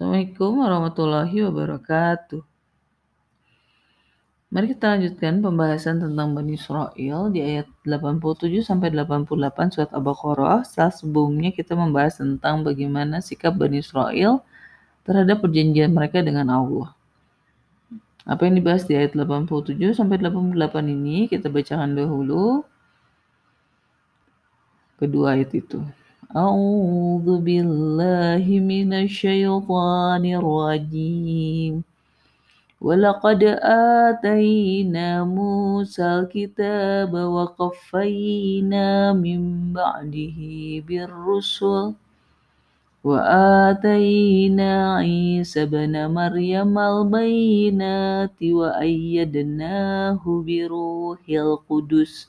Assalamualaikum warahmatullahi wabarakatuh. Mari kita lanjutkan pembahasan tentang Bani Israel di ayat 87 sampai 88 surat Al-Baqarah. Setelah sebelumnya kita membahas tentang bagaimana sikap Bani Israel terhadap perjanjian mereka dengan Allah. Apa yang dibahas di ayat 87 sampai 88 ini kita bacakan dahulu kedua ayat itu. A'udzu billahi minasyaitonir rajim. ولقد آتينا موسى الكتاب وقفينا من بعده بالرسل وآتينا عيسى بن مريم البينات وأيدناه بروح القدس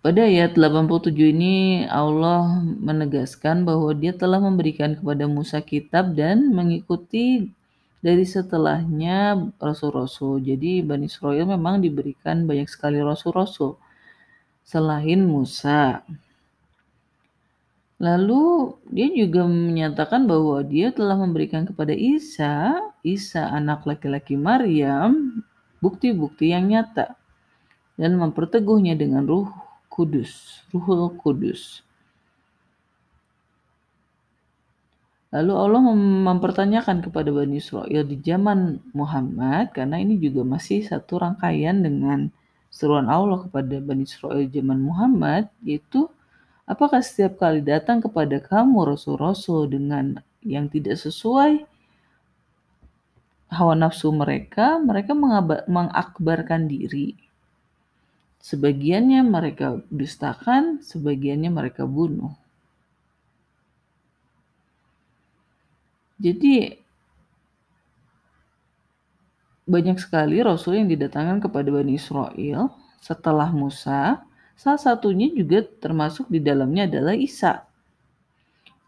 Pada ayat 87 ini Allah menegaskan bahwa dia telah memberikan kepada Musa kitab dan mengikuti dari setelahnya rasul-rasul. Jadi Bani Israel memang diberikan banyak sekali rasul-rasul selain Musa. Lalu dia juga menyatakan bahwa dia telah memberikan kepada Isa, Isa anak laki-laki Maryam, bukti-bukti yang nyata dan memperteguhnya dengan ruh Kudus, Ruhul Kudus. Lalu Allah mempertanyakan kepada Bani Israel di zaman Muhammad, karena ini juga masih satu rangkaian dengan seruan Allah kepada Bani Israel zaman Muhammad, yaitu apakah setiap kali datang kepada kamu rasul-rasul dengan yang tidak sesuai hawa nafsu mereka, mereka mengakbarkan diri Sebagiannya mereka dustakan, sebagiannya mereka bunuh. Jadi banyak sekali rasul yang didatangkan kepada Bani Israel setelah Musa. Salah satunya juga termasuk di dalamnya adalah Isa.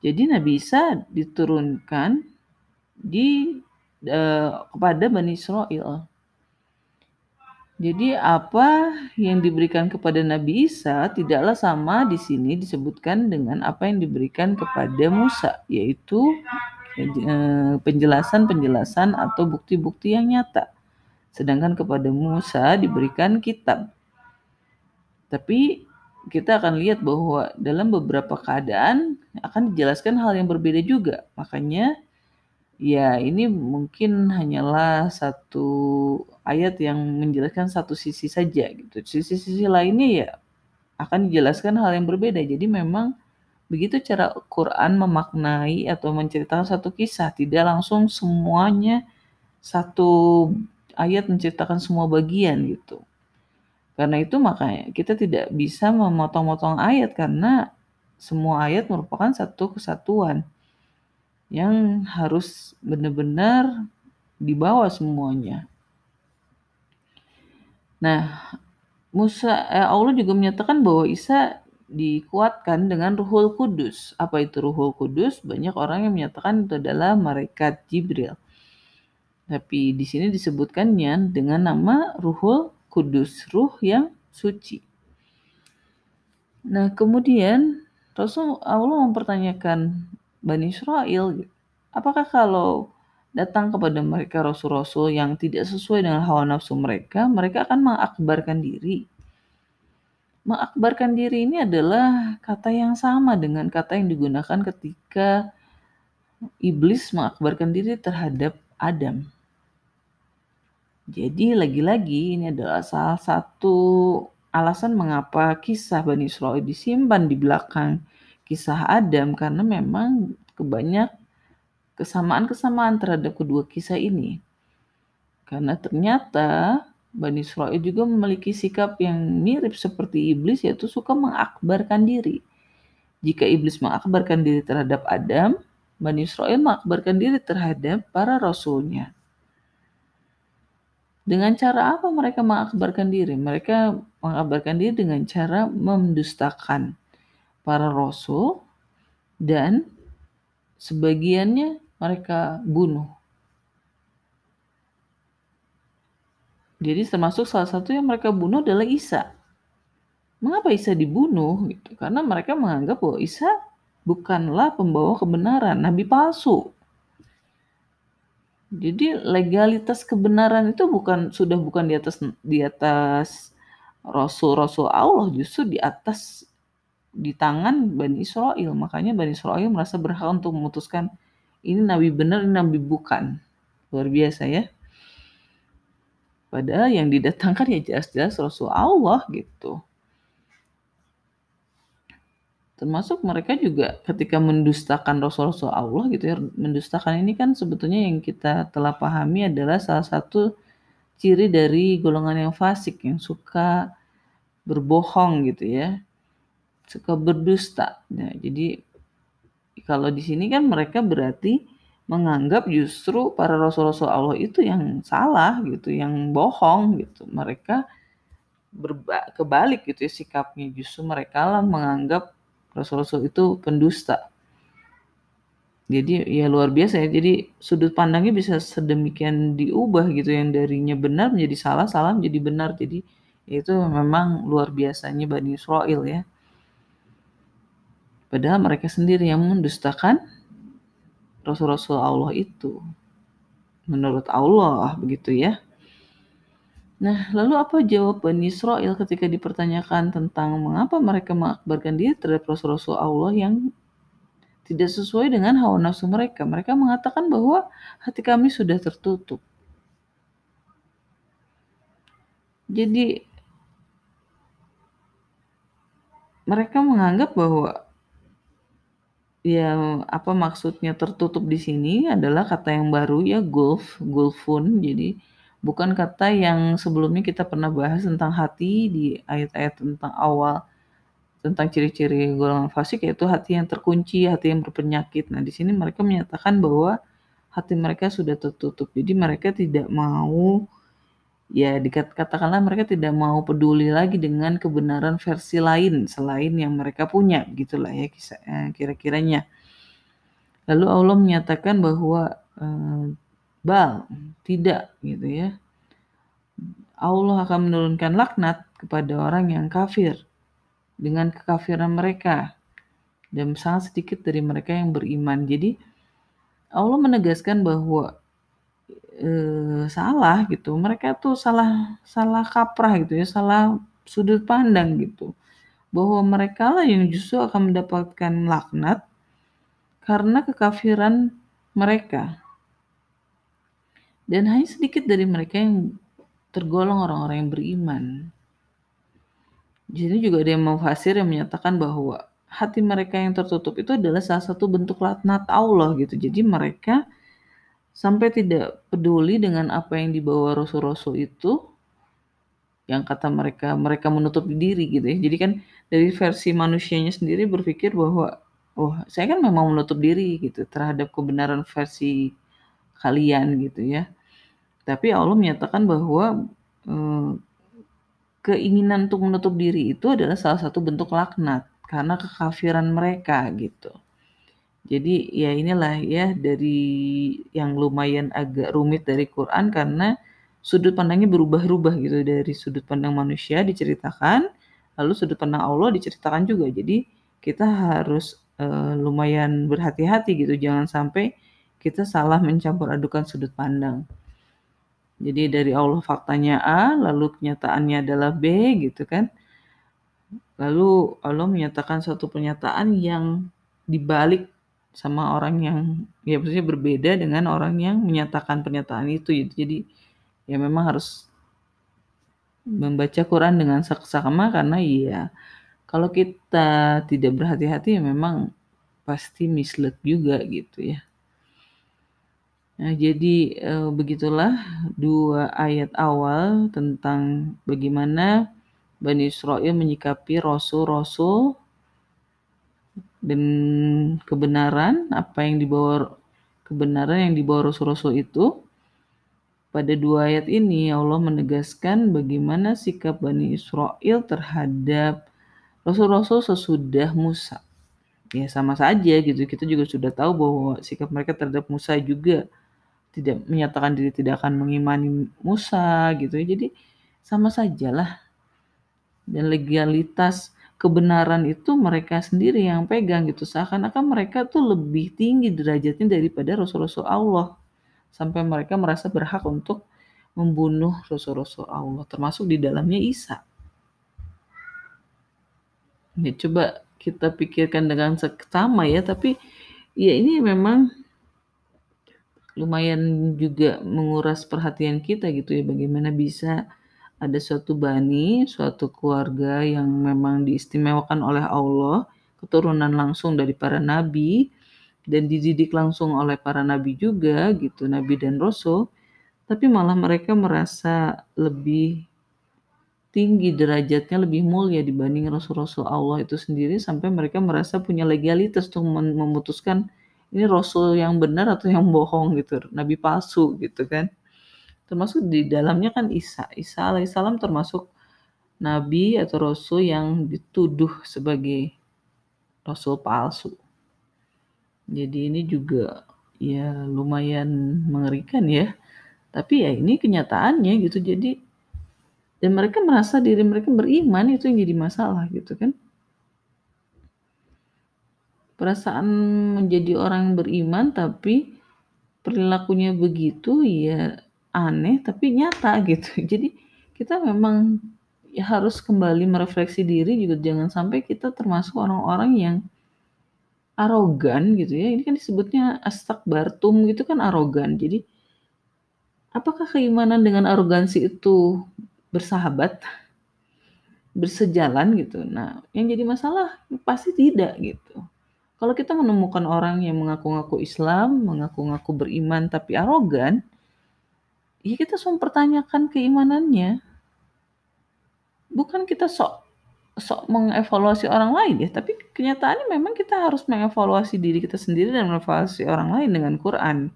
Jadi Nabi Isa diturunkan di uh, kepada Bani Israel. Jadi apa yang diberikan kepada Nabi Isa tidaklah sama di sini disebutkan dengan apa yang diberikan kepada Musa, yaitu eh, penjelasan-penjelasan atau bukti-bukti yang nyata. Sedangkan kepada Musa diberikan kitab. Tapi kita akan lihat bahwa dalam beberapa keadaan akan dijelaskan hal yang berbeda juga. Makanya Ya, ini mungkin hanyalah satu ayat yang menjelaskan satu sisi saja gitu. Sisi-sisi lainnya ya akan dijelaskan hal yang berbeda. Jadi memang begitu cara Quran memaknai atau menceritakan satu kisah, tidak langsung semuanya satu ayat menceritakan semua bagian gitu. Karena itu makanya kita tidak bisa memotong-motong ayat karena semua ayat merupakan satu kesatuan yang harus benar-benar dibawa semuanya. Nah, Musa eh, Allah juga menyatakan bahwa Isa dikuatkan dengan Ruhul Kudus. Apa itu Ruhul Kudus? Banyak orang yang menyatakan itu adalah malaikat Jibril. Tapi di sini disebutkannya dengan nama Ruhul Kudus, ruh yang suci. Nah, kemudian Rasul Allah mempertanyakan Bani Israel. Apakah kalau datang kepada mereka rasul-rasul yang tidak sesuai dengan hawa nafsu mereka, mereka akan mengakbarkan diri. Mengakbarkan diri ini adalah kata yang sama dengan kata yang digunakan ketika iblis mengakbarkan diri terhadap Adam. Jadi lagi-lagi ini adalah salah satu alasan mengapa kisah Bani Israel disimpan di belakang kisah Adam karena memang kebanyak kesamaan-kesamaan terhadap kedua kisah ini. Karena ternyata Bani Israel juga memiliki sikap yang mirip seperti iblis yaitu suka mengakbarkan diri. Jika iblis mengakbarkan diri terhadap Adam, Bani Israel mengakbarkan diri terhadap para rasulnya. Dengan cara apa mereka mengakbarkan diri? Mereka mengakbarkan diri dengan cara mendustakan para rasul dan sebagiannya mereka bunuh. Jadi termasuk salah satu yang mereka bunuh adalah Isa. Mengapa Isa dibunuh? Gitu. Karena mereka menganggap bahwa Isa bukanlah pembawa kebenaran, nabi palsu. Jadi legalitas kebenaran itu bukan sudah bukan di atas di atas rasul-rasul Allah, justru di atas di tangan Bani Israel. Makanya Bani Israel merasa berhak untuk memutuskan ini nabi benar, ini nabi bukan. Luar biasa ya. Padahal yang didatangkan ya jelas-jelas Rasul Allah gitu. Termasuk mereka juga ketika mendustakan Rasul-Rasul Allah gitu ya. Mendustakan ini kan sebetulnya yang kita telah pahami adalah salah satu ciri dari golongan yang fasik yang suka berbohong gitu ya. Suka berdusta. Nah, jadi kalau di sini kan mereka berarti menganggap justru para rasul-rasul Allah itu yang salah gitu, yang bohong gitu. Mereka berba kebalik gitu ya sikapnya. Justru mereka lah menganggap Rasul-rasul itu pendusta. Jadi ya luar biasa ya. Jadi sudut pandangnya bisa sedemikian diubah gitu yang darinya benar menjadi salah, salah menjadi benar. Jadi itu memang luar biasanya Bani Israel ya. Padahal mereka sendiri yang mendustakan Rasul-Rasul Allah itu. Menurut Allah begitu ya. Nah, lalu apa jawab Bani Israel ketika dipertanyakan tentang mengapa mereka mengakbarkan diri terhadap Rasul-Rasul Allah yang tidak sesuai dengan hawa nafsu mereka? Mereka mengatakan bahwa hati kami sudah tertutup. Jadi mereka menganggap bahwa ya apa maksudnya tertutup di sini adalah kata yang baru ya gulf, gulfun. Jadi bukan kata yang sebelumnya kita pernah bahas tentang hati di ayat-ayat tentang awal tentang ciri-ciri golongan fasik yaitu hati yang terkunci, hati yang berpenyakit. Nah, di sini mereka menyatakan bahwa hati mereka sudah tertutup. Jadi mereka tidak mau ya dikatakanlah mereka tidak mau peduli lagi dengan kebenaran versi lain selain yang mereka punya gitulah ya eh, kira-kiranya. Lalu Allah menyatakan bahwa eh, bal tidak gitu ya Allah akan menurunkan laknat kepada orang yang kafir dengan kekafiran mereka dan sangat sedikit dari mereka yang beriman jadi Allah menegaskan bahwa eh, salah gitu mereka tuh salah salah kaprah gitu ya salah sudut pandang gitu bahwa mereka lah yang justru akan mendapatkan laknat karena kekafiran mereka dan hanya sedikit dari mereka yang tergolong orang-orang yang beriman. Di juga ada yang mufasir yang menyatakan bahwa hati mereka yang tertutup itu adalah salah satu bentuk laknat Allah gitu. Jadi mereka sampai tidak peduli dengan apa yang dibawa rasul-rasul itu yang kata mereka mereka menutup diri gitu ya. Jadi kan dari versi manusianya sendiri berpikir bahwa oh saya kan memang menutup diri gitu terhadap kebenaran versi kalian gitu ya. Tapi Allah menyatakan bahwa eh, keinginan untuk menutup diri itu adalah salah satu bentuk laknat karena kekafiran mereka gitu. Jadi ya inilah ya dari yang lumayan agak rumit dari Quran karena sudut pandangnya berubah-ubah gitu dari sudut pandang manusia diceritakan lalu sudut pandang Allah diceritakan juga. Jadi kita harus uh, lumayan berhati-hati gitu jangan sampai kita salah mencampur adukan sudut pandang. Jadi dari Allah faktanya A, lalu kenyataannya adalah B gitu kan. Lalu Allah menyatakan suatu pernyataan yang dibalik sama orang yang ya maksudnya berbeda dengan orang yang menyatakan pernyataan itu gitu. Jadi ya memang harus membaca Quran dengan saksama karena iya kalau kita tidak berhati-hati ya memang pasti mislead juga gitu ya. Nah, jadi e, begitulah dua ayat awal tentang bagaimana Bani Israel menyikapi rasul-rasul dan kebenaran apa yang dibawa kebenaran yang dibawa rasul-rasul itu pada dua ayat ini Allah menegaskan bagaimana sikap Bani Israel terhadap rasul-rasul sesudah Musa. Ya sama saja gitu. Kita juga sudah tahu bahwa sikap mereka terhadap Musa juga tidak menyatakan diri tidak akan mengimani Musa gitu ya. Jadi sama sajalah. Dan legalitas kebenaran itu mereka sendiri yang pegang gitu. Seakan-akan mereka tuh lebih tinggi derajatnya daripada rasul-rasul Allah. Sampai mereka merasa berhak untuk membunuh rasul-rasul Allah. Termasuk di dalamnya Isa. Ya coba kita pikirkan dengan seksama ya. Tapi ya ini memang lumayan juga menguras perhatian kita gitu ya. Bagaimana bisa ada suatu bani, suatu keluarga yang memang diistimewakan oleh Allah, keturunan langsung dari para nabi, dan dididik langsung oleh para nabi juga gitu, nabi dan rasul, tapi malah mereka merasa lebih tinggi derajatnya lebih mulia dibanding rasul-rasul Allah itu sendiri sampai mereka merasa punya legalitas untuk memutuskan ini rasul yang benar atau yang bohong? gitu, nabi palsu gitu kan termasuk di dalamnya kan Isa. Isa alaihissalam termasuk nabi atau rasul yang dituduh sebagai rasul palsu. Jadi ini juga ya lumayan mengerikan ya. Tapi ya ini kenyataannya gitu. Jadi dan mereka merasa diri mereka beriman itu yang jadi masalah gitu kan. Perasaan menjadi orang beriman tapi perilakunya begitu ya aneh tapi nyata gitu. Jadi kita memang ya harus kembali merefleksi diri juga jangan sampai kita termasuk orang-orang yang arogan gitu ya. Ini kan disebutnya astakbartum gitu kan arogan. Jadi apakah keimanan dengan arogansi itu bersahabat? bersejalan gitu. Nah, yang jadi masalah pasti tidak gitu. Kalau kita menemukan orang yang mengaku-ngaku Islam, mengaku-ngaku beriman tapi arogan, ya kita semua mempertanyakan keimanannya. Bukan kita sok sok mengevaluasi orang lain ya, tapi kenyataannya memang kita harus mengevaluasi diri kita sendiri dan mengevaluasi orang lain dengan Quran.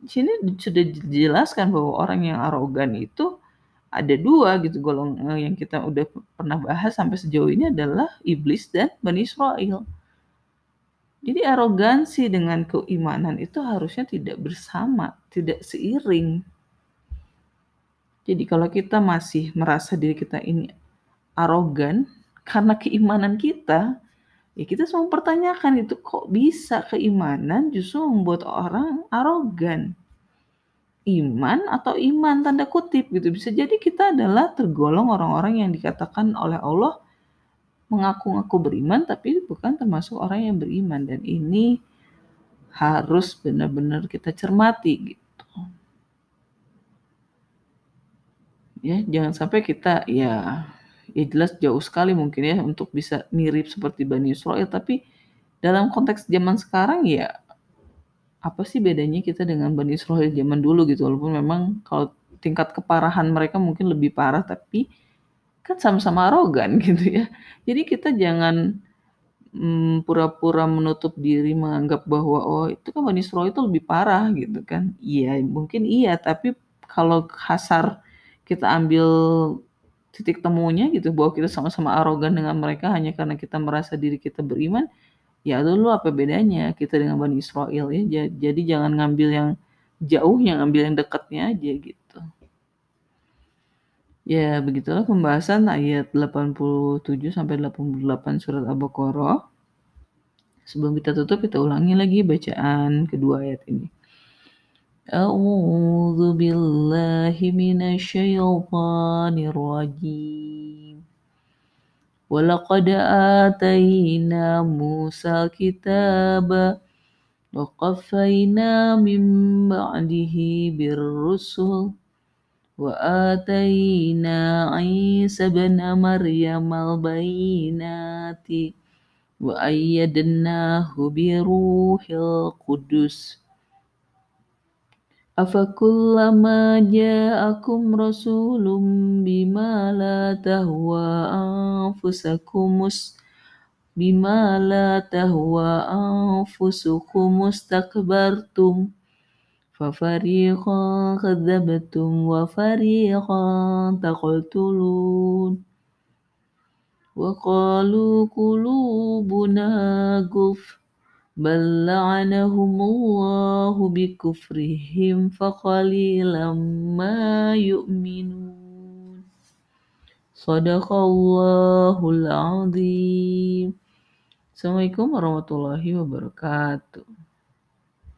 Di sini sudah dijelaskan bahwa orang yang arogan itu ada dua gitu golong yang kita udah pernah bahas sampai sejauh ini adalah iblis dan Bani Israel. Jadi arogansi dengan keimanan itu harusnya tidak bersama, tidak seiring. Jadi kalau kita masih merasa diri kita ini arogan karena keimanan kita, ya kita semua mempertanyakan itu kok bisa keimanan justru membuat orang arogan iman atau iman tanda kutip gitu. Bisa jadi kita adalah tergolong orang-orang yang dikatakan oleh Allah mengaku-ngaku beriman tapi bukan termasuk orang yang beriman dan ini harus benar-benar kita cermati gitu. Ya, jangan sampai kita ya ya jelas jauh sekali mungkin ya untuk bisa mirip seperti Bani Israel. Tapi dalam konteks zaman sekarang ya apa sih bedanya kita dengan Bani Israel zaman dulu gitu? Walaupun memang kalau tingkat keparahan mereka mungkin lebih parah tapi kan sama-sama arogan gitu ya. Jadi kita jangan hmm, pura-pura menutup diri menganggap bahwa oh itu kan Bani Israel itu lebih parah gitu kan. Iya mungkin iya tapi kalau kasar kita ambil titik temunya gitu bahwa kita sama-sama arogan dengan mereka hanya karena kita merasa diri kita beriman ya dulu apa bedanya kita dengan Bani Israel ya. Jadi jangan ngambil yang jauh yang ngambil yang dekatnya aja gitu. Ya begitulah pembahasan ayat 87 sampai 88 surat Al-Baqarah. Sebelum kita tutup kita ulangi lagi bacaan kedua ayat ini A'udzu billahi minasyaitonir rajim ولقد آتينا موسى الكتاب وقفينا من بعده بالرسل وآتينا عيسى بن مريم البينات وأيدناه بروح القدس. أفكلما جاءكم رسول بما لا تهوى أنفسكم بما لا تهوى أنفسكم استكبرتم ففريقا كذبتم وفريقا تقتلون وقالوا قلوبنا غف بل لعنهم الله بكفرهم فقليلا ما يؤمنون صدق الله العظيم Assalamualaikum warahmatullahi wabarakatuh